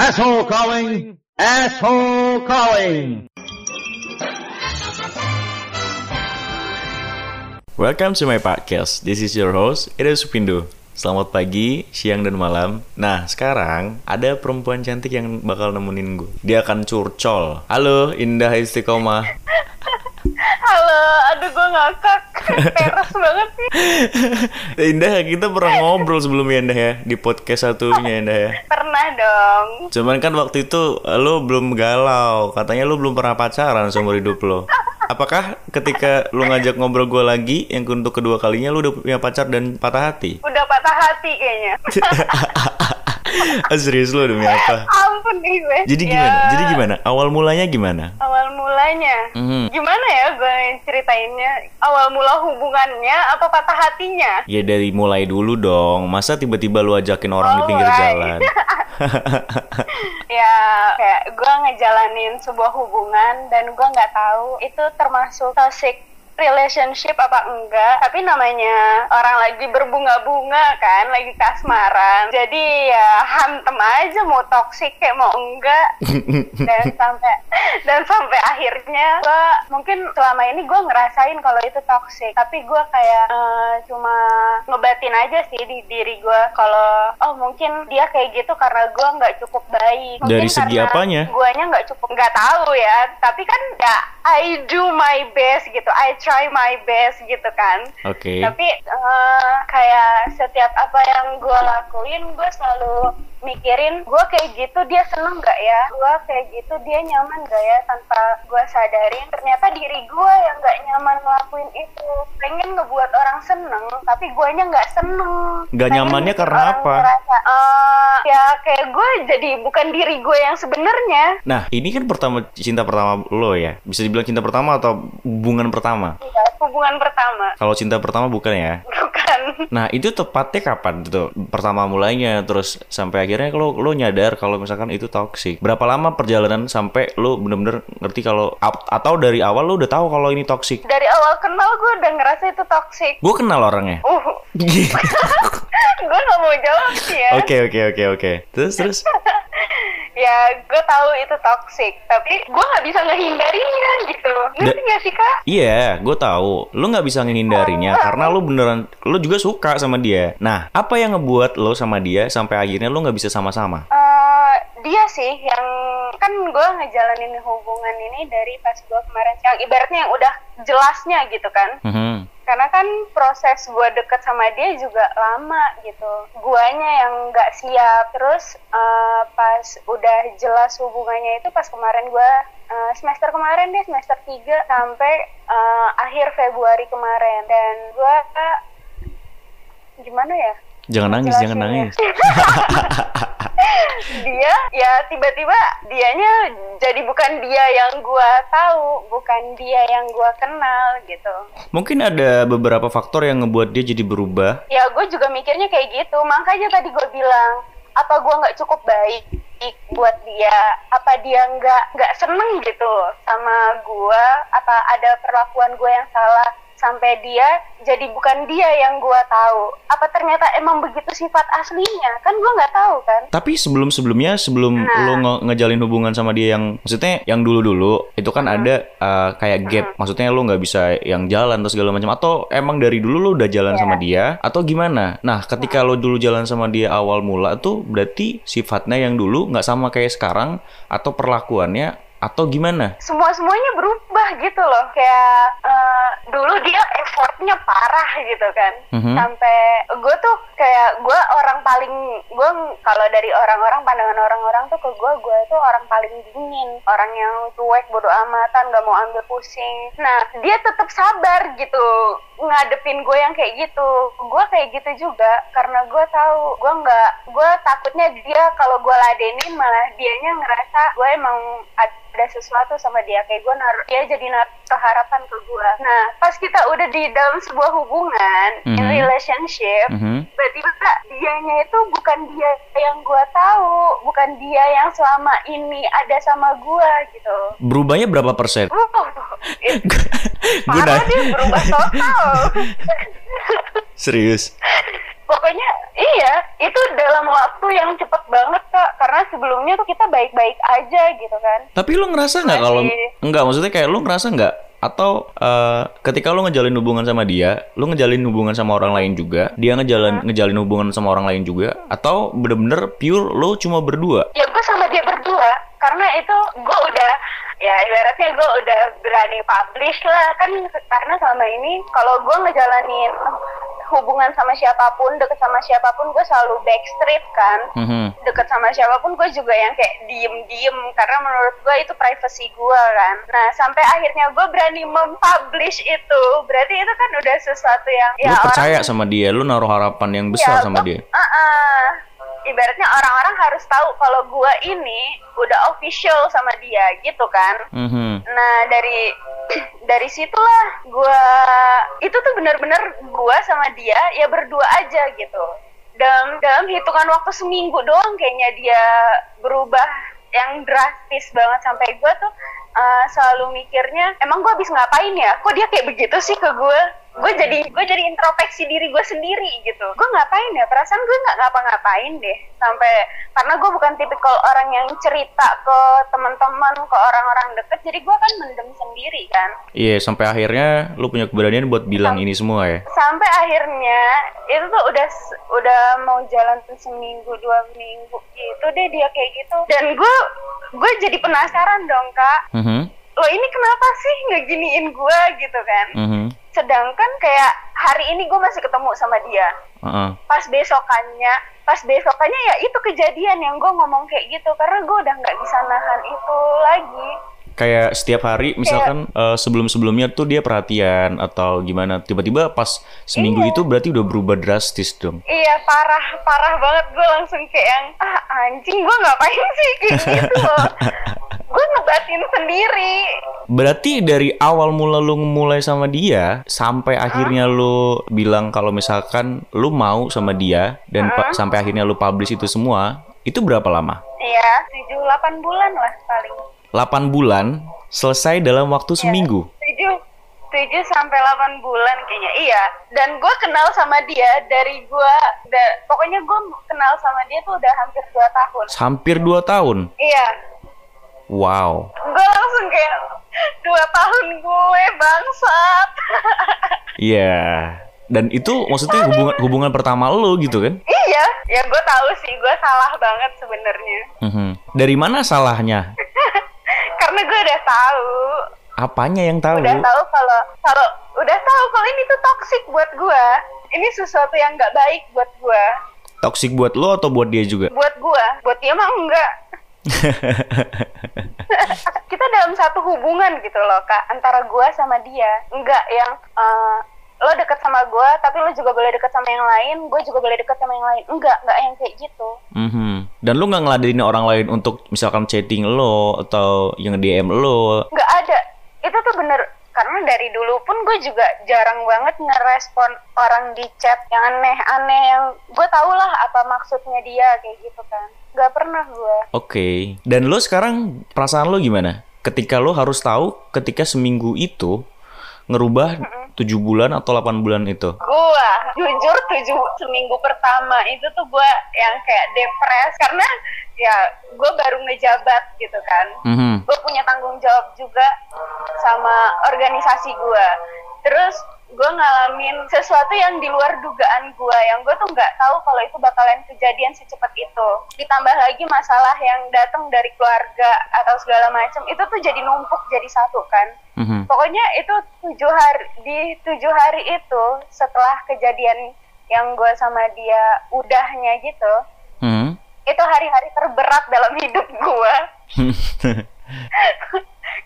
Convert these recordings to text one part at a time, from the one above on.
Asshole calling! Asshole calling! Welcome to my podcast. This is your host, Edo Supindo. Selamat pagi, siang, dan malam. Nah, sekarang ada perempuan cantik yang bakal nemenin gue. Dia akan curcol. Halo, Indah Istiqomah. Halo, aduh gue ngakak. Peres banget sih. Indah, kita pernah ngobrol sebelumnya Indah ya Di podcast satunya Indah ya. Pernah dong. Cuman kan waktu itu lo belum galau. Katanya lo belum pernah pacaran seumur hidup lo. Apakah ketika lo ngajak ngobrol gue lagi Yang untuk kedua kalinya lo udah punya pacar dan patah hati? Udah patah hati kayaknya Ah, Serius lo demi apa? Ampun nih gue Jadi Ya, gimana? Jadi gimana? Awal mulanya gimana? Awal mulanya Mhm. Gimana ya gue ceritainnya Awal mula hubungannya Apa patah hatinya Ya dari mulai dulu dong Masa tiba-tiba lu ajakin orang di Oh, pinggir mulai. jalan Ya kayak gue ngejalanin sebuah hubungan Dan gue nggak tahu Itu termasuk toxic relationship apa enggak tapi namanya orang lagi berbunga-bunga kan lagi kasmaran. Jadi ya hantem aja mau toxic kayak mau enggak. Dan sampai dan sampai akhirnya gue mungkin selama ini gue ngerasain kalau itu toxic. Tapi gue kayak eh, cuma ngebatin aja sih di diri gue kalau oh mungkin dia kayak gitu karena gue nggak cukup baik. Mungkin Dari segi apanya? guanya nggak cukup nggak tahu ya. Tapi kan ya I do my best gitu. I try my best gitu kan. Oke. Tapi eh, kayak setiap apa yang gue lakuin gue selalu mikirin gue kayak gitu dia seneng gak ya? Gue kayak gitu dia nyaman gak ya? Tanpa gue sadarin ternyata diri gue yang gak nyaman ngelakuin itu. Pengen ngebuat orang seneng tapi guanya nggak seneng. Nggak Pengen nyamannya karena apa? ngerasa, "Eh, ya kayak gue jadi bukan diri gue yang sebenarnya. Nah ini kan pertama cinta pertama lo ya? Bisa dibilang cinta pertama atau hubungan pertama? Iya, hubungan pertama. Kalau cinta pertama bukan ya? bukan. Nah itu tepatnya kapan tuh? Pertama mulainya terus sampai akhirnya lo lo nyadar kalau misalkan itu toxic. Berapa lama perjalanan sampai lo bener-bener ngerti kalau atau dari awal lo udah tahu kalau ini toxic? dari awal kenal gue udah ngerasa itu toxic Gue kenal orangnya. uh gue gak mau jawab sih ya Oke oke oke oke. Terus terus. Ya gue tahu itu toxic tapi gue nggak bisa ngehindarinya gitu ngerti gak sih kak Iya, gue tahu. Lo nggak bisa ngehindarinya karena lo beneran, lo juga suka sama dia. Nah, apa yang ngebuat lo sama dia sampai akhirnya lo nggak bisa sama-sama? Eh, dia sih yang kan gue ngejalanin hubungan ini dari pas gue kemarin yang ibaratnya yang udah jelasnya gitu kan Mhm. Karena kan proses gue deket sama dia juga lama gitu. Guanya yang nggak siap. Terus eh, pas udah jelas hubungannya itu pas kemarin gue eh, semester kemarin deh semester 3 sampai eh, akhir Februari kemarin. Dan gue gimana ya Jangan nangis, jangan Jelasinnya. nangis. dia ya tiba-tiba dianya jadi bukan dia yang gua tahu bukan dia yang gua kenal gitu Mungkin ada beberapa faktor yang ngebuat dia jadi berubah. ya gue juga mikirnya kayak gitu makanya tadi gue bilang apa gue nggak cukup baik buat dia apa dia nggak nggak seneng gitu sama gue apa ada perlakuan gue yang salah sampai dia jadi bukan dia yang gue tahu apa ternyata emang begitu sifat aslinya kan gue nggak tahu kan Tapi sebelum-sebelumnya sebelum Nah. lo nge- ngejalin hubungan sama dia yang maksudnya yang dulu-dulu itu kan ada uh, kayak gap. Maksudnya lo nggak bisa yang jalan atau segala macam atau emang dari dulu lo udah jalan Iya. sama dia atau gimana? Nah, ketika lo dulu jalan sama dia awal mula tuh berarti sifatnya yang dulu nggak sama kayak sekarang atau perlakuannya atau gimana? semua semuanya berubah gitu loh. Kayak eh, dulu dia effortnya parah gitu kan. Mhm. sampai gue tuh kayak gue orang paling gue kalau dari orang-orang pandangan orang-orang tuh ke gue gue tuh orang paling dingin. Orang yang cuek bodo amatan gak mau ambil pusing. Nah dia tetap sabar gitu ngadepin gue yang kayak gitu. Gue kayak gitu juga karena gue tahu. Gue nggak gue takutnya dia kalau gue ladenin malah dianya ngerasa gue emang ada sesuatu sama dia. Kayak gue naruh dia jadi naruh harapan ke gue nah pas kita udah di dalam sebuah hubungan in Mhm. relationship Mhm. tiba-tiba dianya itu bukan dia yang gue tahu. Bukan dia yang selama ini ada sama gue gitu. Berubahnya berapa persen? uh, Gue nanya- berubah total Serius. pokoknya iya itu dalam waktu yang cepet banget kak. Karena sebelumnya tuh kita baik-baik aja gitu kan. Tapi lu ngerasa nggak kalau enggak maksudnya kayak lu ngerasa nggak? Atau eh, ketika lu ngejalin hubungan sama dia, lu ngejalin hubungan sama orang lain juga, dia ngejalin ngejalin hubungan sama orang lain juga, atau bener-bener pure lu cuma berdua? ya gue sama dia berdua karena itu gue udah ya ibaratnya gue udah berani publish lah kan karena selama ini kalau gue ngejalanin hubungan sama siapa pun deket sama siapa pun gue selalu backstreet kan Mhm. deket sama siapa pun gue juga yang kayak diem-diem karena menurut gue itu privacy gue kan nah sampai akhirnya gue berani mempublish itu berarti itu kan udah sesuatu yang lu ya percaya orang sama dia, lu naruh harapan yang besar Ya, sama gua- dia. Uh-uh. Ibaratnya orang-orang harus tahu kalau gue ini udah official sama dia gitu kan Mhm. Nah dari dari situlah gua itu tuh bener-bener gua sama dia ya berdua aja gitu. Dalam dalam hitungan waktu seminggu doang kayaknya dia berubah yang drastis banget sampai gua tuh uh, selalu mikirnya emang gua habis ngapain ya? Kok dia kayak begitu sih ke gua? Gue jadi gue jadi introspeksi diri gue sendiri gitu. Gue ngapain ya? Perasaan gue nggak ngapa-ngapain deh sampai karena gue bukan tipikal orang yang cerita ke teman-teman ke orang-orang deket jadi gue kan mendem sendiri kan Iya, sampai akhirnya lu punya keberanian buat bilang ini semua ya. sampai akhirnya itu tuh udah udah mau jalan tuh seminggu dua minggu gitu deh dia kayak gitu dan gue gue jadi penasaran dong kak Mhm. Lo ini kenapa sih ngeginiin gue gitu kan Mhm. sedangkan kayak hari ini gue masih ketemu sama dia Heeh. pas besokannya pas besokannya ya itu kejadian yang gue ngomong kayak gitu karena gue udah nggak bisa nahan itu lagi Kayak setiap hari misalkan eh, sebelum-sebelumnya tuh dia perhatian atau gimana, tiba-tiba pas seminggu Iya. itu berarti udah berubah drastis dong. Iya parah parah banget gue langsung kayak yang ah anjing gue ngapain sih kayak gitu loh gue ngebatin sendiri. Berarti dari awal mula lu mulai sama dia sampai akhirnya lu bilang kalau misalkan lu mau sama dia dan pa- sampai akhirnya lu publish itu semua, itu berapa lama? iya tujuh delapan bulan lah paling. 8 bulan selesai dalam waktu seminggu. tujuh tujuh sampai delapan bulan kayaknya. Iya dan gue kenal sama dia dari gue da- pokoknya gue kenal sama dia tuh udah hampir dua tahun. Hampir 2 tahun. iya Wow. gue langsung kayak dua tahun gue bangsat Iya. Dan itu maksudnya hubungan hubungan pertama lu gitu kan? iya ya gue tahu sih gue salah banget sebenarnya Mhm. Dari mana salahnya? karena gue udah tahu Apanya yang tahu? udah tahu kalau kalau udah tahu kalau ini tuh toxic buat gue ini sesuatu yang nggak baik buat gue Toxic buat lo atau buat dia juga? buat gue buat dia mah enggak kita dalam satu hubungan gitu loh kak. Antara gue sama dia. Enggak yang eh, lo deket sama gue tapi lo juga boleh deket sama yang lain gue juga boleh deket sama yang lain. Enggak enggak yang kayak gitu. Mhm. Dan lu nggak ngeladenin orang lain untuk misalkan chatting lo atau yang DM lo? nggak ada. Itu tuh bener karena dari dulu pun gue juga jarang banget ngerespon orang di chat yang aneh-aneh yang gue tau lah apa maksudnya dia kayak gitu kan nggak pernah gue Oke. Dan lo sekarang perasaan lo gimana? Ketika lo harus tahu ketika seminggu itu ngerubah 7 bulan atau 8 bulan itu. Gua jujur tujuh seminggu pertama itu tuh gua yang kayak depres karena ya gua baru ngejabat gitu kan. Mhm. Gue punya tanggung jawab juga sama organisasi gua. Terus gue ngalamin sesuatu yang di luar dugaan gua yang gue tuh nggak tahu kalau itu bakalan kejadian secepat itu. Ditambah lagi masalah yang datang dari keluarga atau segala macam itu tuh jadi numpuk jadi satu kan Mhm. pokoknya itu tujuh hari di tujuh hari itu setelah kejadian yang gue sama dia udahnya gitu Mhm. itu hari-hari terberat dalam hidup gue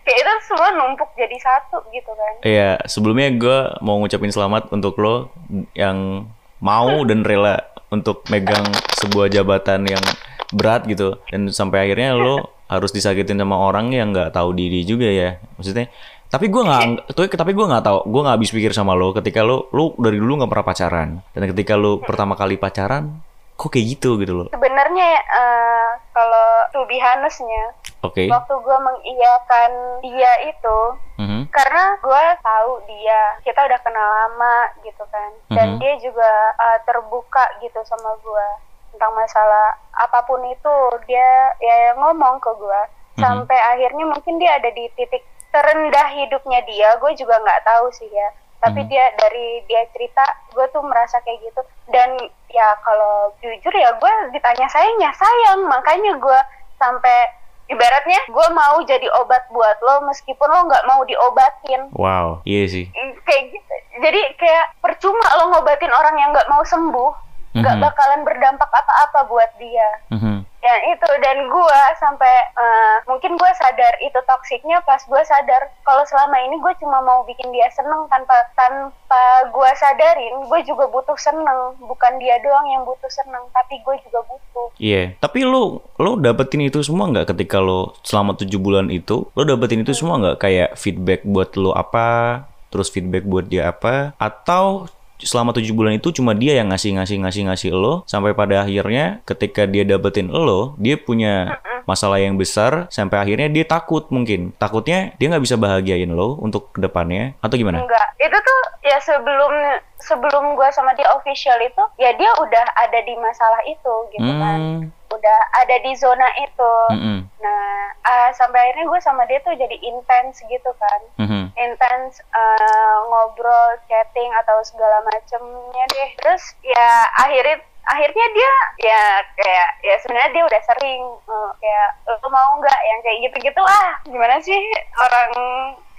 kayak itu semua numpuk jadi satu gitu kan. Iya, sebelumnya gue mau ngucapin selamat untuk lo yang mau dan rela untuk megang sebuah jabatan yang berat gitu. Dan sampai akhirnya lo harus disakitin sama orang yang nggak tahu diri juga ya maksudnya. Tapi gue nggak tuh tapi gue nggak tahu gue nggak habis pikir sama lo ketika lo lo dari dulu nggak pernah pacaran. Dan ketika lo pertama kali pacaran kok kayak gitu gitu lo? Sebenarnya eh, kalau to be honest-nya, oke. Waktu gue mengiyakan dia itu Mhm. karena gue tahu dia kita udah kenal lama gitu kan. Dan Mhm. dia juga uh, terbuka gitu sama gue tentang masalah apa pun itu. Dia ya ngomong ke gue sampai akhirnya mungkin dia ada di titik terendah hidupnya dia. Gue juga nggak tahu sih ya. Tapi Mhm. dia dari dia cerita gue tuh merasa kayak gitu. Dan ya kalau jujur ya gue ditanya sayang ya sayang. Makanya gue sampai ibaratnya gue mau jadi obat buat lo meskipun lo nggak mau diobatin Wow, iya sih. Mm, kayak gitu jadi kayak percuma lo ngobatin orang yang nggak mau sembuh nggak Mhm. bakalan berdampak apa-apa buat dia Mhm. Ya itu. Dan gua sampai eh, mungkin gue sadar itu toksiknya pas gue sadar kalau selama ini gue cuma mau bikin dia seneng tanpa tanpa gue sadarin gue juga butuh seneng. Bukan dia doang yang butuh seneng tapi gue juga butuh. Iya, tapi lu lu dapetin itu semua nggak ketika lo selama tujuh bulan itu, lo dapetin itu semua nggak? Kayak feedback buat lo apa, terus feedback buat dia apa, atau selama tujuh bulan itu cuma dia yang ngasih ngasih ngasih ngasih lo sampai pada akhirnya ketika dia dapetin lo, dia punya masalah yang besar. Sampai akhirnya dia takut mungkin. Takutnya dia nggak bisa bahagiain lo untuk ke depannya atau gimana? enggak. Itu tuh ya sebelum sebelum gue sama dia official itu ya dia udah ada di masalah itu gitu kan. Hmm, udah ada di zona itu. Mm-mm, nah ah, sampai akhirnya gue sama dia tuh jadi intens gitu kan. Mhm, intens eh, ngobrol, chatting atau segala macemnya deh. Terus ya akhirnya akhirnya dia ya kayak ya sebenarnya dia udah sering eh, kayak lo mau nggak? Yang kayak gitu-gitu. Ah gimana sih orang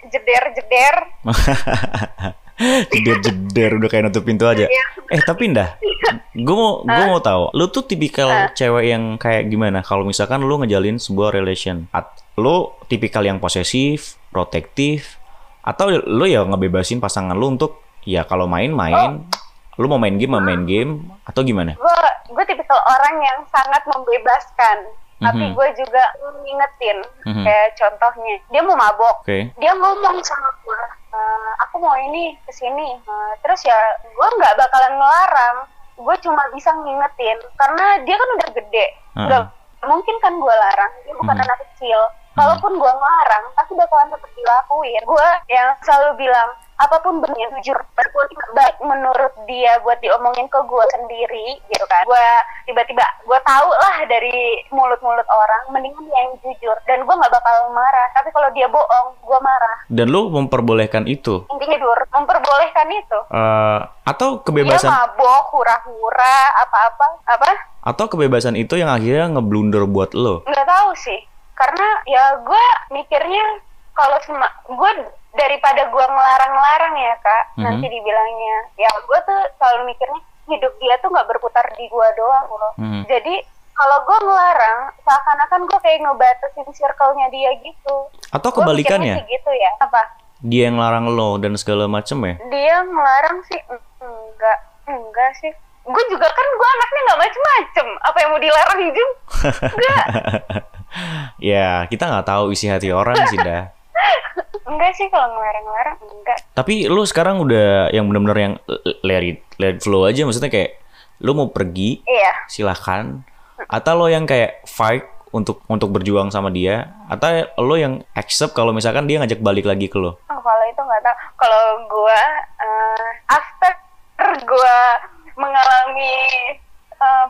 jeder-jeder jeder-jeder udah kayak nutup pintu aja. Iya. Eh tapi ndah, gue mau gue mau tahu, lu tuh tipikal cewek yang kayak gimana? Kalau misalkan lu ngejalin sebuah relation, At, lu tipikal yang posesif, protektif, atau lu ya ngebebasin pasangan lu untuk ya kalau main main, lu mau main game mau main game atau gimana? gue gue tipikal orang yang sangat membebaskan tapi Mhm. gue juga ngingetin Mhm. kayak contohnya dia mau mabok Oke. dia ngomong sama gue "Eh, aku mau ini ke sini Eh, terus ya gue nggak bakalan ngelarang. Gue cuma bisa ngingetin. Karena dia kan udah gede. Heeh. nggak mungkin kan gue larang. Dia bukan Mhm. anak kecil. Kalaupun gue ngelarang pasti bakalan tetap dilakuin. Gue yang selalu bilang apa pun bentuknya jujur baik menurut dia buat diomongin ke gue sendiri gitu kan. Gue tiba-tiba gue tahu lah dari mulut-mulut orang mendingan dia yang jujur. Dan gue nggak bakal marah tapi kalau dia bohong gue marah. Dan lu memperbolehkan itu, intinya dur memperbolehkan itu. Eh, atau dia kebebasan mabok hura-hura apa-apa apa? Atau kebebasan itu yang akhirnya ngeblunder buat lo? nggak tahu sih. Karena ya gue mikirnya kalau cuma gue daripada gue ngelarang-larang ya kak. Mhm. nanti dibilangnya. Ya gue tuh selalu mikirnya hidup dia tuh nggak berputar di gue doang loh. Mhm. jadi kalau gue ngelarang seakan-akan gue kayak ngebatasin circle-nya dia gitu. Atau kebalikannya, sih gitu ya. Apa? Dia yang larang lo dan segala macem ya? dia ngelarang sih. Enggak. Enggak sih. Gue juga kan gue anaknya nggak macem-macem. Apa yang mau dilarang Jum enggak ya kita nggak tahu isi hati orang sih dah. enggak sih kalau ngelarang-larang enggak Tapi lu sekarang udah yang bener-bener yang l- let it, let it flow aja maksudnya kayak lu mau pergi iya silahkan atau lo yang kayak fight untuk untuk berjuang sama dia atau lo yang accept kalau misalkan dia ngajak balik lagi ke lo. Oh, kalau itu nggak tahu. Kalau gua eh, after gua mengalami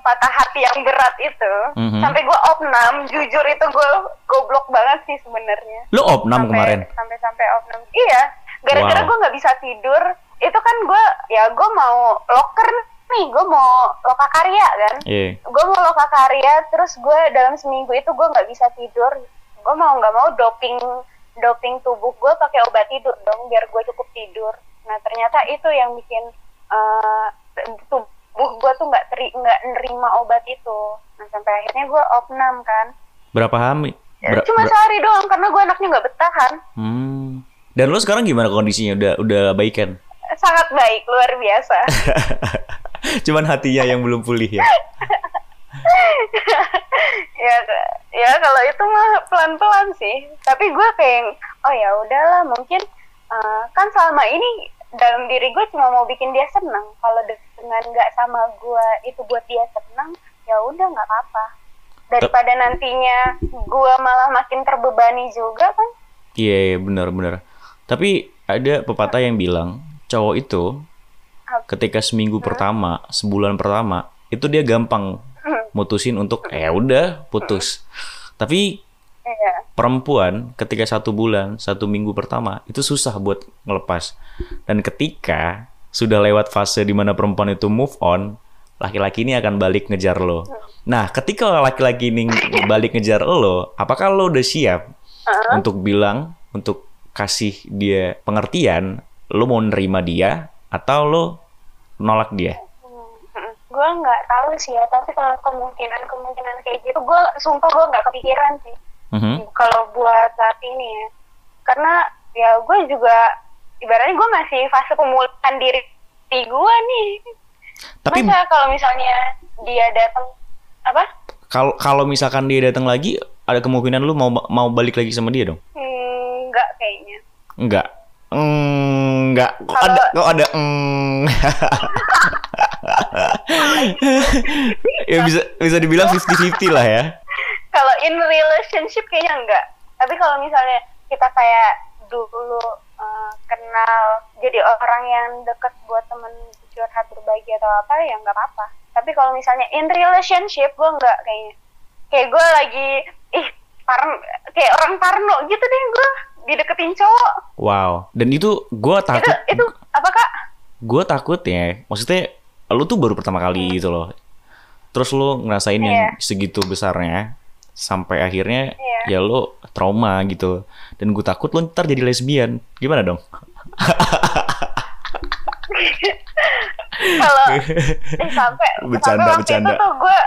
patah hati yang berat itu, Mhm. sampai gua opnam, jujur itu gua goblok banget sih sebenarnya. Lo opnam Sampai- kemarin. Sampai sampai opnam. Iya, gara-gara Wow. gua nggak bisa tidur. Itu kan gua ya gua mau loker nih, gua mau loka karya kan. Iya. Gue mau loka karya, terus gue dalam seminggu itu gue nggak bisa tidur. Gue mau nggak mau doping doping tubuh gue pakai obat tidur dong, biar gue cukup tidur. Nah ternyata itu yang bikin eh, tubuh gue tuh nggak teri nggak nerima obat itu. Nah sampai akhirnya gue opnam kan. Berapa hamil? Ber- Cuma ber- sehari doang karena gue anaknya nggak bertahan. Hmm. Dan lo sekarang gimana kondisinya? Udah udah baikan? Sangat baik, luar biasa. Cuman hatinya yang belum pulih ya. ya ya kalau itu mah pelan-pelan sih tapi gue kayak oh ya udahlah mungkin eh, kan selama ini dalam diri gue cuma mau bikin dia senang kalau de- dengan nggak sama gue itu buat dia senang ya udah nggak apa-apa daripada nantinya gue malah makin terbebani juga kan Iya, iya, benar benar. Tapi ada pepatah yang bilang cowok itu ketika seminggu pertama, sebulan pertama itu dia gampang Hmm. mutusin untuk eh udah putus. Tapi Iya. Perempuan ketika satu bulan, satu minggu pertama itu susah buat ngelepas. Dan ketika sudah lewat fase di mana perempuan itu move on, laki-laki ini akan balik ngejar lo. Nah, ketika laki-laki ini balik ngejar lo, apakah lo udah siap untuk bilang, untuk kasih dia pengertian, lo mau nerima dia atau lo nolak dia? Gue nggak tahu sih ya, tapi kalau kemungkinan kemungkinan kayak gitu, gue sumpah gue nggak kepikiran sih. Mhm. Kalau buat saat ini ya, karena ya gue juga ibaratnya gue masih fase pemulihan diri di gue nih. Tapi Masa kalau misalnya dia datang apa? kalau kalau misalkan dia datang lagi, ada kemungkinan lu mau mau balik lagi sama dia dong? Hmm, Enggak kayaknya. Enggak. Enggak. Kok ada kok ada mm. ya bisa bisa dibilang 50-50 lah ya. Kalau in relationship kayaknya enggak. Tapi kalau misalnya kita kayak dulu eh, kenal jadi orang yang deket buat temen curhat berbagi atau apa ya nggak apa-apa. Tapi kalau misalnya in relationship gue enggak kayaknya. Kayak gue lagi ih parno kayak orang parno gitu deh gue dideketin cowok. Wow. Dan itu Itu takut itu apa kak? gua takut ya. Maksudnya lu tuh baru pertama kali gitu loh. Terus lu ngerasain yang Iya. segitu besarnya sampai akhirnya Iya. ya lu trauma gitu. Dan gue takut lu ntar jadi lesbian. Gimana dong? Kalau eh, sampai Bercanda, sampai bercanda. itu tuh gue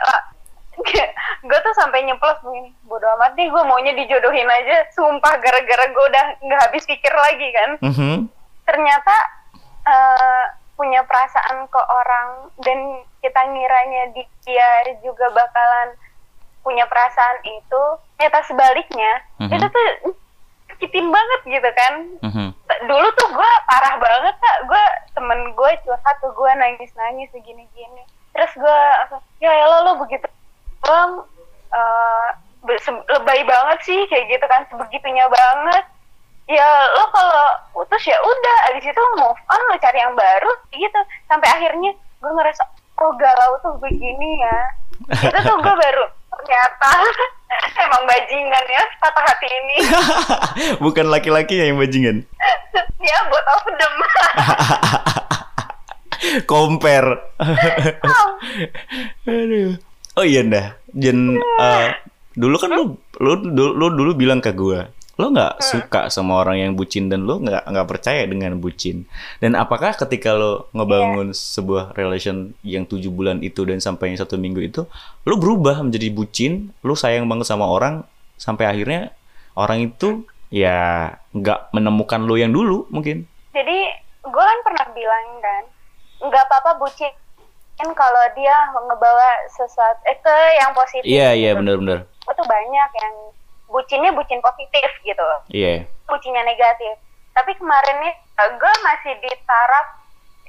gue tuh sampai nyeplos begini bodo amat nih gue maunya dijodohin aja sumpah gara-gara gue udah nggak habis pikir lagi kan Mhm. ternyata eh, punya perasaan ke orang dan kita ngiranya dia juga bakalan punya perasaan itu ternyata sebaliknya Mhm. itu tuh sakitin banget gitu kan. Mhm. dulu tuh gue parah banget kak. Gue temen gue curhat tuh gue nangis nangis segini gini terus gue ya elah lo begitu bang eh, be- se- lebay banget sih kayak gitu kan sebegitunya banget. Ya lo kalau putus ya udah abis itu move on lo cari yang baru gitu. Sampai akhirnya gue ngerasa oh galau tuh begini ya. Itu tuh gue baru ternyata emang bajingan ya patah hati ini Bukan laki-laki yang bajingan. ya buat of them Compare. Aduh. Oh iya dah. Jen eh, dulu kan lu lu dulu, lu dulu bilang ke gua, lo nggak suka sama orang yang bucin dan lo nggak nggak percaya dengan bucin. Dan apakah ketika lo ngebangun sebuah relation yang tujuh bulan itu dan sampai yang satu minggu itu, lo berubah menjadi bucin, lo sayang banget sama orang sampai akhirnya orang itu ya nggak menemukan lo yang dulu mungkin. jadi gue kan pernah bilang kan nggak apa-apa bucin kalau dia ngebawa sesuatu eh ke yang positif Iya iya gitu. benar-benar. Tuh banyak yang bucinnya bucin positif gitu. Iya. bucinnya negatif. Tapi kemarin nih gue masih di taraf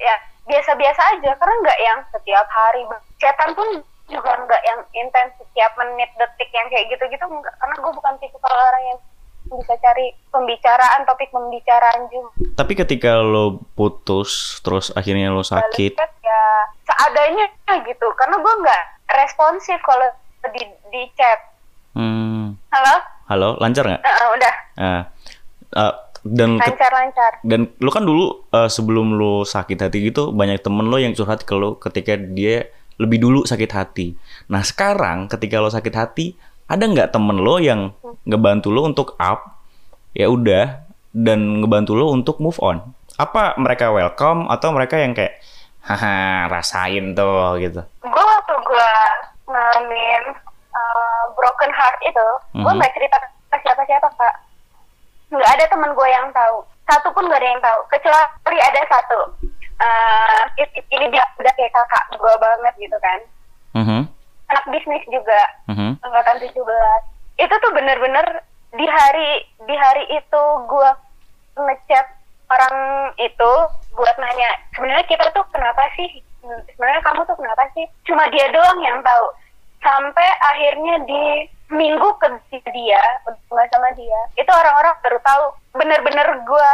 ya biasa-biasa aja karena nggak yang setiap hari. Chatan pun juga nggak yang intens setiap menit detik yang kayak gitu-gitu enggak karena gue bukan tipe orang yang bisa cari pembicaraan topik pembicaraan juga. Tapi ketika lo putus, terus akhirnya lo sakit, Bales chat ya seadanya gitu. Karena gue nggak responsif kalau di di chat hmm, halo halo, lancar nggak? Eh, udah Nah, eh, dan lancar lancar dan lo kan dulu eh, sebelum lo sakit hati gitu banyak temen lo yang curhat ke lo ketika dia lebih dulu sakit hati. Nah sekarang ketika lo sakit hati, ada nggak temen lo yang ngebantu lo untuk up? Ya udah dan ngebantu lo untuk move on. Apa mereka welcome atau mereka yang kayak haha rasain tuh gitu. gue waktu gue ngalamin uh, broken heart itu gue Mhm. nggak cerita ke siapa siapa kak. Nggak ada teman gue yang tahu. Satu pun nggak ada yang tahu kecuali ada satu. Uh, ini dia udah kayak kakak gue banget gitu kan. Mhm, anak bisnis juga mhm. angkatan 17 itu tuh bener-bener di hari di hari itu gue ngechat orang itu buat nanya sebenarnya kita tuh kenapa sih? Hmm, sebenarnya kamu tuh kenapa sih? Cuma dia doang yang tahu sampai akhirnya di minggu ke dia nggak sama dia itu orang-orang baru tahu. Bener-bener gue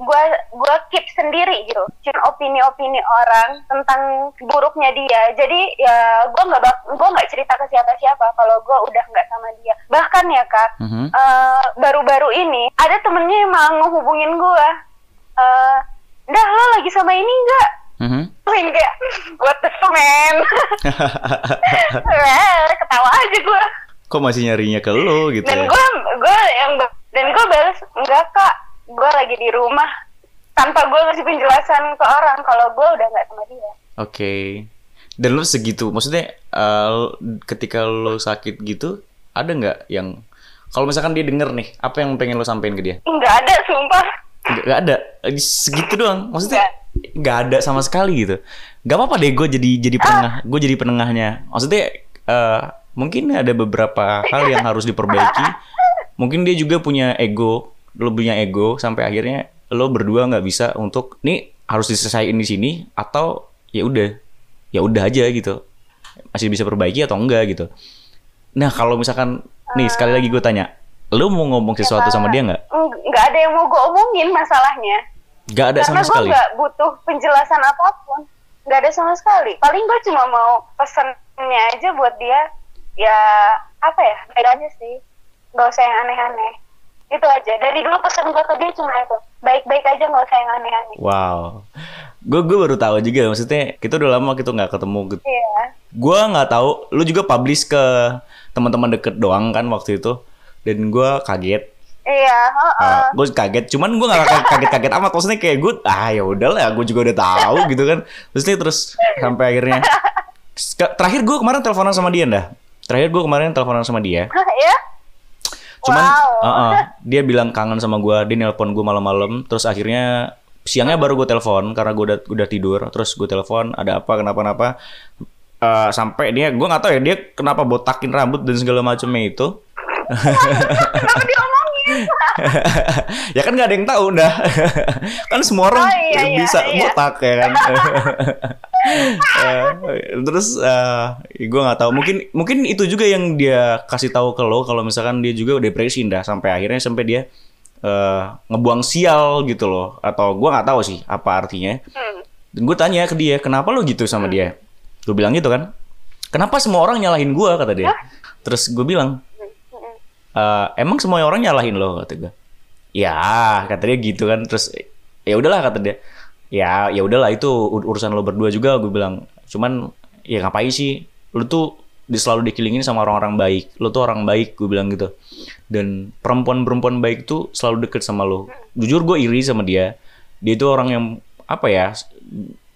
gue gue keep sendiri gitu. Cuma opini-opini orang tentang buruknya dia. Jadi ya gue nggak gue nggak cerita ke siapa-siapa kalau gue udah nggak sama dia. Bahkan ya kak Mhm. eh, baru-baru ini ada temennya yang mau ngehubungin gue eh dah lo lagi sama ini nggak Mhm. Yang kayak what the fuck man ketawa aja gue Kok masih nyarinya ke lo gitu dan ya? gue gue yang dan gue balas enggak kak gue lagi di rumah tanpa gue ngasih penjelasan ke orang kalau gue udah nggak sama dia Oke. Dan lo segitu, maksudnya eh, ketika lo sakit gitu, ada nggak yang kalau misalkan dia denger nih, apa yang pengen lo sampein ke dia? nggak ada sumpah Nggak, nggak ada, segitu doang. Maksudnya nggak ada sama sekali gitu. Gak apa-apa deh, gue jadi jadi penengah, gue jadi penengahnya. Maksudnya eh, mungkin ada beberapa hal yang harus diperbaiki. Mungkin dia juga punya ego, lo punya ego sampai akhirnya lo berdua nggak bisa untuk nih harus diselesaikan di sini atau ya udah ya udah aja gitu masih bisa perbaiki atau enggak gitu nah kalau misalkan nih sekali lagi gue tanya lo mau ngomong sesuatu sama dia nggak? Nggak ada yang mau gue omongin masalahnya. Nggak ada karena sama gue sekali. nggak butuh penjelasan apa pun. Nggak ada sama sekali. Paling gue cuma mau pesennya aja buat dia. Ya apa ya? Aja sih. Nggak usah yang aneh-aneh. Itu aja. Dari dulu pesan gue ke dia cuma itu. Baik-baik aja nggak usah yang aneh-aneh. Wow, gue gue baru tahu juga maksudnya kita udah lama kita nggak ketemu. gitu. iya. Gue nggak tahu, lu juga publish ke teman-teman deket doang kan waktu itu, dan gue kaget. iya heeh. gue kaget, cuman gue nggak kaget-kaget amat. Maksudnya kayak gue, ah ya udahlah, gue juga udah tahu gitu kan. Maksudnya terus sampai akhirnya, terakhir gue kemarin teleponan sama dia dah. Terakhir gue kemarin teleponan sama dia. Hah, ya Cuman Wow. uh-uh, dia bilang kangen sama gua, dia nelpon gua malam-malam, terus akhirnya siangnya baru gue telepon karena gue udah udah tidur, terus gue telepon ada apa kenapa kenapa Eh, sampai dia gua nggak tahu ya dia kenapa botakin rambut dan segala macamnya itu. Kenapa diomongin? Ya kan nggak ada yang tahu dah. kan semua orang Oh, iya, iya, bisa iya. botak ya kan. Eh, terus eh gue nggak tahu. Mungkin mungkin itu juga yang dia kasih tahu ke lo kalau misalkan dia juga depresi dah sampai akhirnya sampai dia eh ngebuang sial gitu loh. Atau gue nggak tahu sih apa artinya. Hmm. dan gue tanya ke dia kenapa lo gitu sama dia? Gue bilang gitu kan. Kenapa semua orang nyalahin gue kata dia. Terus gue bilang "Eh, emang semua orang nyalahin lo? kata gue ya kata dia gitu kan. Terus ya udahlah kata dia. Ya ya udahlah itu ur- urusan lo berdua juga gue bilang. Cuman ya ngapain sih? Lo tuh selalu dikelilingin sama orang-orang baik. Lo tuh orang baik gue bilang gitu. Dan perempuan-perempuan baik tuh selalu deket sama lo. Jujur gue iri sama dia. Dia itu orang yang apa ya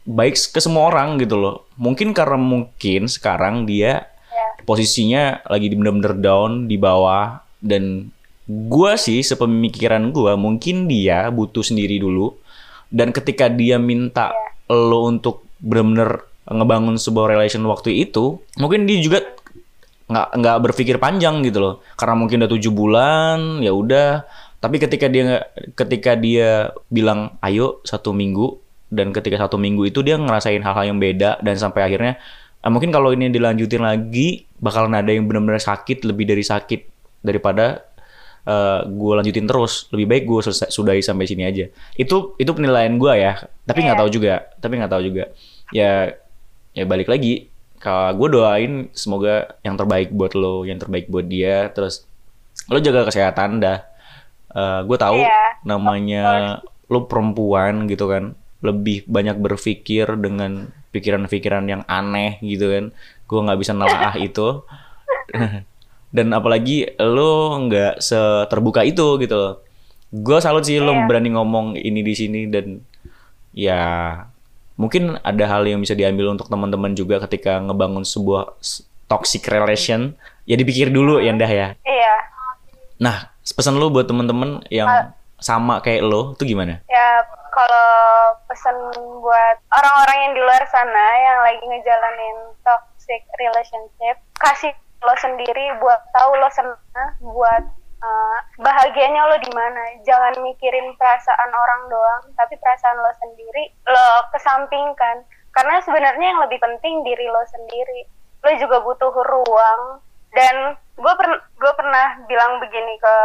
baik ke semua orang gitu loh. Mungkin karena mungkin sekarang dia Ya. posisinya lagi di bener-bener down di bawah dan gua sih sepemikiran gua mungkin dia butuh sendiri dulu. Dan ketika dia minta lo untuk bener-bener ngebangun sebuah relation waktu itu mungkin dia juga nggak nggak berpikir panjang gitu loh. Karena mungkin udah tujuh bulan ya udah. Tapi ketika dia ketika dia bilang ayo satu minggu dan ketika satu minggu itu dia ngerasain hal-hal yang beda dan sampai akhirnya eh, mungkin kalau ini dilanjutin lagi bakalan ada yang benar-benar sakit lebih dari sakit daripada gue lanjutin terus. Lebih baik gue selesai sudahi sampai sini aja. Itu itu penilaian gue ya. Tapi nggak Iya. tahu juga. Tapi nggak tahu juga. Ya ya balik lagi. Kalau gue doain semoga yang terbaik buat lo yang terbaik buat dia. Terus lo jaga kesehatan dah. Gue tahu Iya, namanya lo perempuan gitu kan. Lebih banyak berpikir dengan pikiran-pikiran yang aneh gitu kan. Gue nggak bisa nelaah itu dan apalagi lo nggak seterbuka itu gitu loh. Gue salut sih lo Iya. berani ngomong ini di sini dan ya mungkin ada hal yang bisa diambil untuk teman-teman juga ketika ngebangun sebuah toxic relation. Ya dipikir dulu ya dah ya. Iya. Nah pesan lo buat teman-teman yang sama kayak lo tuh gimana? Ya kalau pesan buat orang-orang yang di luar sana yang lagi ngejalanin toxic relationship kasih lo sendiri buat tahu lo senang buat uh, bahagianya lo di mana. Jangan mikirin perasaan orang doang tapi perasaan lo sendiri lo kesampingkan. Karena sebenarnya yang lebih penting diri lo sendiri. Lo juga butuh ruang. Dan gue pernah gue pernah bilang begini ke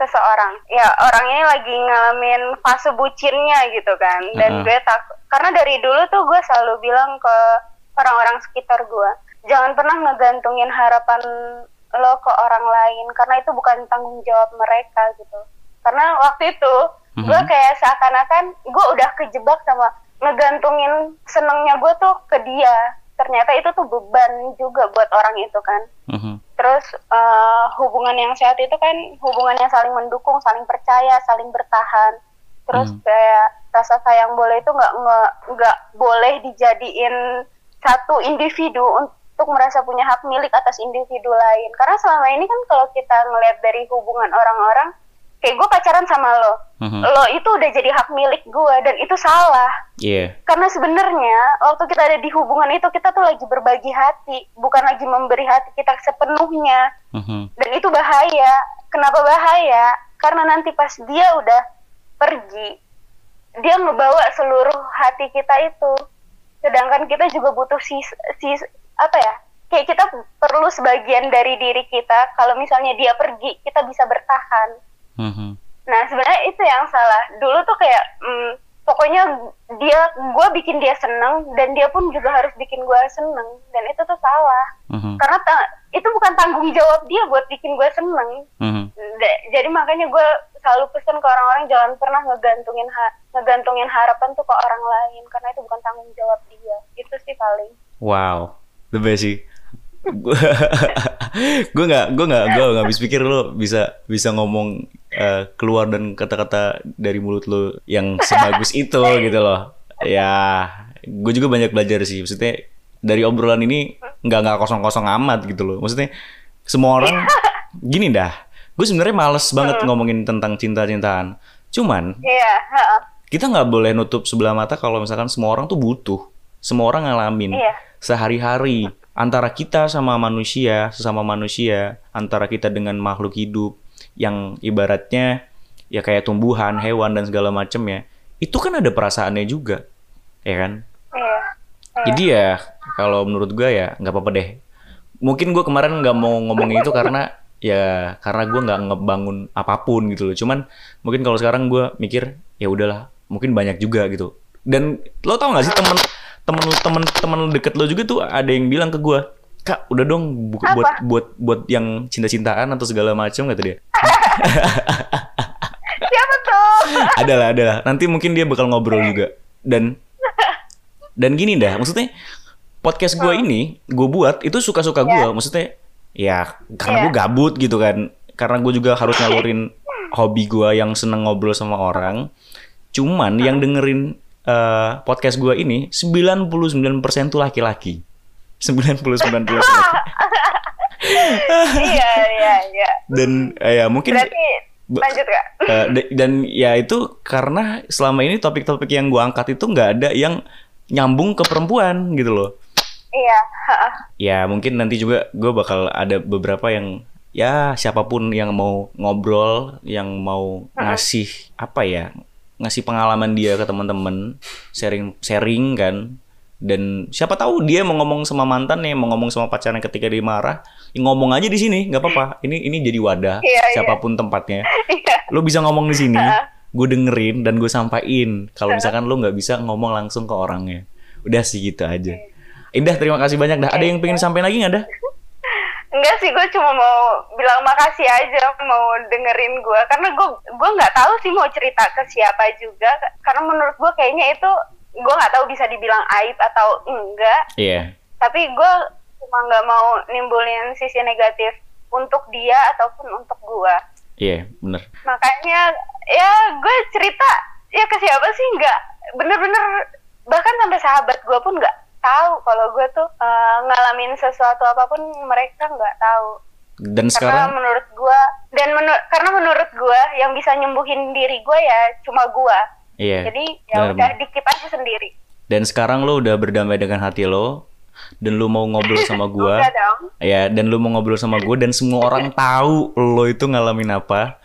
seseorang ya orang ini lagi ngalamin fase bucinnya gitu kan. Dan Mm-mm. gue takut karena dari dulu tuh gue selalu bilang ke orang-orang sekitar gue jangan pernah ngegantungin harapan lo ke orang lain karena itu bukan tanggung jawab mereka gitu karena waktu itu gue Mhm. kayak seakan-akan gue udah kejebak sama ngegantungin senengnya gue tuh ke dia ternyata itu tuh beban juga buat orang itu kan Mhm. Terus eh, hubungan yang sehat itu kan hubungan yang saling mendukung, saling percaya, saling bertahan. Terus Hmm. kayak rasa sayang boleh itu nggak nggak boleh dijadiin satu individu untuk merasa punya hak milik atas individu lain. Karena selama ini kan kalau kita ngelihat dari hubungan orang-orang, kayak gue pacaran sama lo, Mhm. lo itu udah jadi hak milik gue dan itu salah Iya. karena sebenarnya waktu kita ada di hubungan itu kita tuh lagi berbagi hati bukan lagi memberi hati kita sepenuhnya Mhm. dan itu bahaya kenapa bahaya karena nanti pas dia udah pergi dia ngebawa seluruh hati kita itu sedangkan kita juga butuh sis, sis apa ya kayak kita perlu sebagian dari diri kita kalau misalnya dia pergi kita bisa bertahan Mhm. Nah sebenarnya itu yang salah. Dulu tuh kayak mm, pokoknya dia gue bikin dia seneng dan dia pun juga harus bikin gue seneng dan itu tuh salah. Mhm. Karena ta- itu bukan tanggung jawab dia buat bikin gue seneng. Mhm. Da- jadi makanya gue selalu pesan ke orang-orang jangan pernah ngegantungin ha- ngegantungin harapan tuh ke orang lain karena itu bukan tanggung jawab dia. Itu sih paling. Wow, the best sih. gue nggak gue nggak gue nggak habis pikir lo bisa bisa ngomong eh, keluar dan kata-kata dari mulut lo yang sebagus itu gitu loh ya gue juga banyak belajar sih maksudnya dari obrolan ini nggak nggak kosong-kosong amat gitu loh maksudnya semua orang gini dah gue sebenarnya males banget ngomongin tentang cinta-cintaan cuman Iya. ha-ha. kita nggak boleh nutup sebelah mata kalau misalkan semua orang tuh butuh semua orang ngalamin Iya. sehari-hari antara kita sama manusia sesama manusia antara kita dengan makhluk hidup yang ibaratnya ya kayak tumbuhan hewan dan segala macem ya itu kan ada perasaannya juga ya kan Iya. Jadi ya kalau menurut gue ya nggak apa-apa deh. Mungkin gue kemarin nggak mau ngomongin itu karena ya karena gue nggak ngebangun apa pun gitu loh. Cuman mungkin kalau sekarang gue mikir ya udahlah mungkin banyak juga gitu. Dan lo tau gak sih temen temen temen temen deket lo juga tuh ada yang bilang ke gue kak udah dong bu- Apa? buat buat buat yang cinta-cintaan atau segala macam kata dia. Siapa tuh? adalah adalah nanti mungkin dia bakal ngobrol juga. Dan dan gini dah maksudnya podcast gue ini gue buat itu suka-suka gue maksudnya ya karena Iya. gue gabut gitu kan. Karena gue juga harus nyalurin hobi gue yang seneng ngobrol sama orang. Cuman yang dengerin eh, podcast gue ini 99% tuh laki-laki. 99% tuh laki-laki iya iya iya. dan eh, ya mungkin Berarti lanjut kak. Eh, da- dan ya itu karena selama ini topik-topik yang gua angkat itu nggak ada yang nyambung ke perempuan gitu loh. Iya. Ya mungkin nanti juga gue bakal ada beberapa yang ya siapa pun yang mau ngobrol, yang mau ngasih apa ya, ngasih pengalaman dia ke teman-teman, sharing sharing kan. Dan siapa tahu dia mau ngomong sama mantan nih, mau ngomong sama pacarnya ketika dia marah, ya ngomong aja di sini, nggak apa-apa. Ini ini jadi wadah, Iya, iya. siapa pun tempatnya. Iya. Lo bisa ngomong di sini, gue dengerin dan gue sampaikan. Kalau misalkan lo nggak bisa ngomong langsung ke orangnya, udah sih gitu aja. Indah, terima kasih banyak dah. Ada yang pengen sampai lagi nggak dah? Enggak sih, gue cuma mau bilang makasih aja mau dengerin gue karena gue gue nggak tahu sih mau cerita ke siapa juga karena menurut gue kayaknya itu gue nggak tahu bisa dibilang aib atau enggak Iya. tapi gue cuma nggak mau nimbulin sisi negatif untuk dia ataupun untuk gue Iya, bener. makanya ya gue cerita ya ke siapa sih? Nggak bener-bener bahkan sampai sahabat gue pun nggak tahu kalau gue tuh eh, ngalamin sesuatu apa pun mereka nggak tahu. Dan karena sekarang, menurut gue dan menur- karena menurut gue yang bisa nyembuhin diri gue ya cuma gue iya. jadi ya bener, udah dikip aja sendiri. Dan sekarang lo udah berdamai dengan hati lo, dan lo mau ngobrol sama dong. Ya, dan lu mau ngobrol sama gue dan semua orang tahu lo itu ngalamin apa.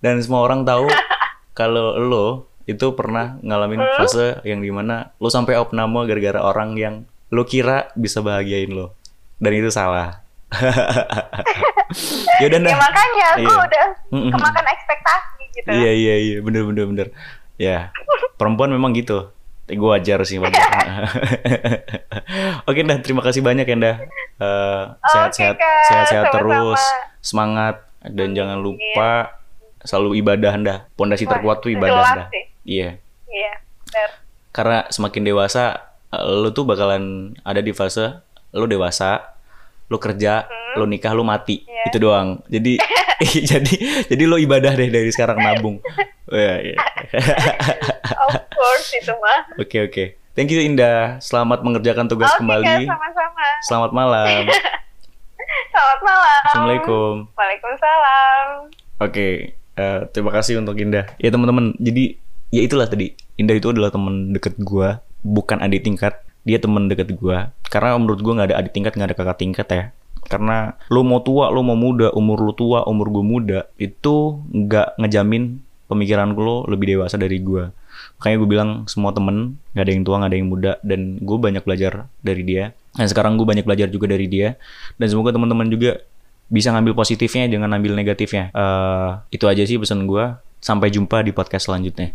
Dan semua orang tahu kalau lo itu pernah ngalamin fase yang di mana lo sampai opname gara-gara orang yang lo kira bisa bahagiain lo. Dan itu salah. Ya udah ya dah. makanya gue Iya. udah kemakan ekspektasi gitu. Iya iya iya. Bener bener bener. Ya perempuan memang gitu. Tapi gue wajar sih wajar. Oke dah terima kasih banyak ya dah. Eh, sehat-sehat Kak. sehat-sehat terus semangat dan jangan lupa selalu ibadah dah. Pondasi terkuat tuh ibadah dah. Iya. iya Karena semakin dewasa eh, lu tuh bakalan ada di fase lu dewasa, lu kerja, lu nikah, lu mati. Iya. Itu doang. Jadi jadi jadi lu ibadah deh dari sekarang nabung. Iya, iya. of course itu mah Oke oke. Thank you Indah. Selamat mengerjakan tugas oke kembali. Sama-sama Selamat malam. selamat malam Assalamualaikum. Waalaikumsalam Oke. eh, terima kasih untuk Indah. Ya teman-teman. Jadi ya itulah tadi. Indah itu adalah teman deket gua, bukan adik tingkat. Dia teman deket gua. Karena menurut gua nggak ada adik tingkat, nggak ada kakak tingkat ya. Karena lu mau tua, lu mau muda, umur lu tua, umur gua muda, itu nggak ngejamin pemikiran lu lebih dewasa dari gua. Makanya gue bilang semua temen nggak ada yang tua nggak ada yang muda dan gue banyak belajar dari dia. Dan sekarang gue banyak belajar juga dari dia. Dan semoga teman-teman juga bisa ngambil positifnya jangan ambil negatifnya. Eh itu aja sih pesan gue. Sampai jumpa di podcast selanjutnya.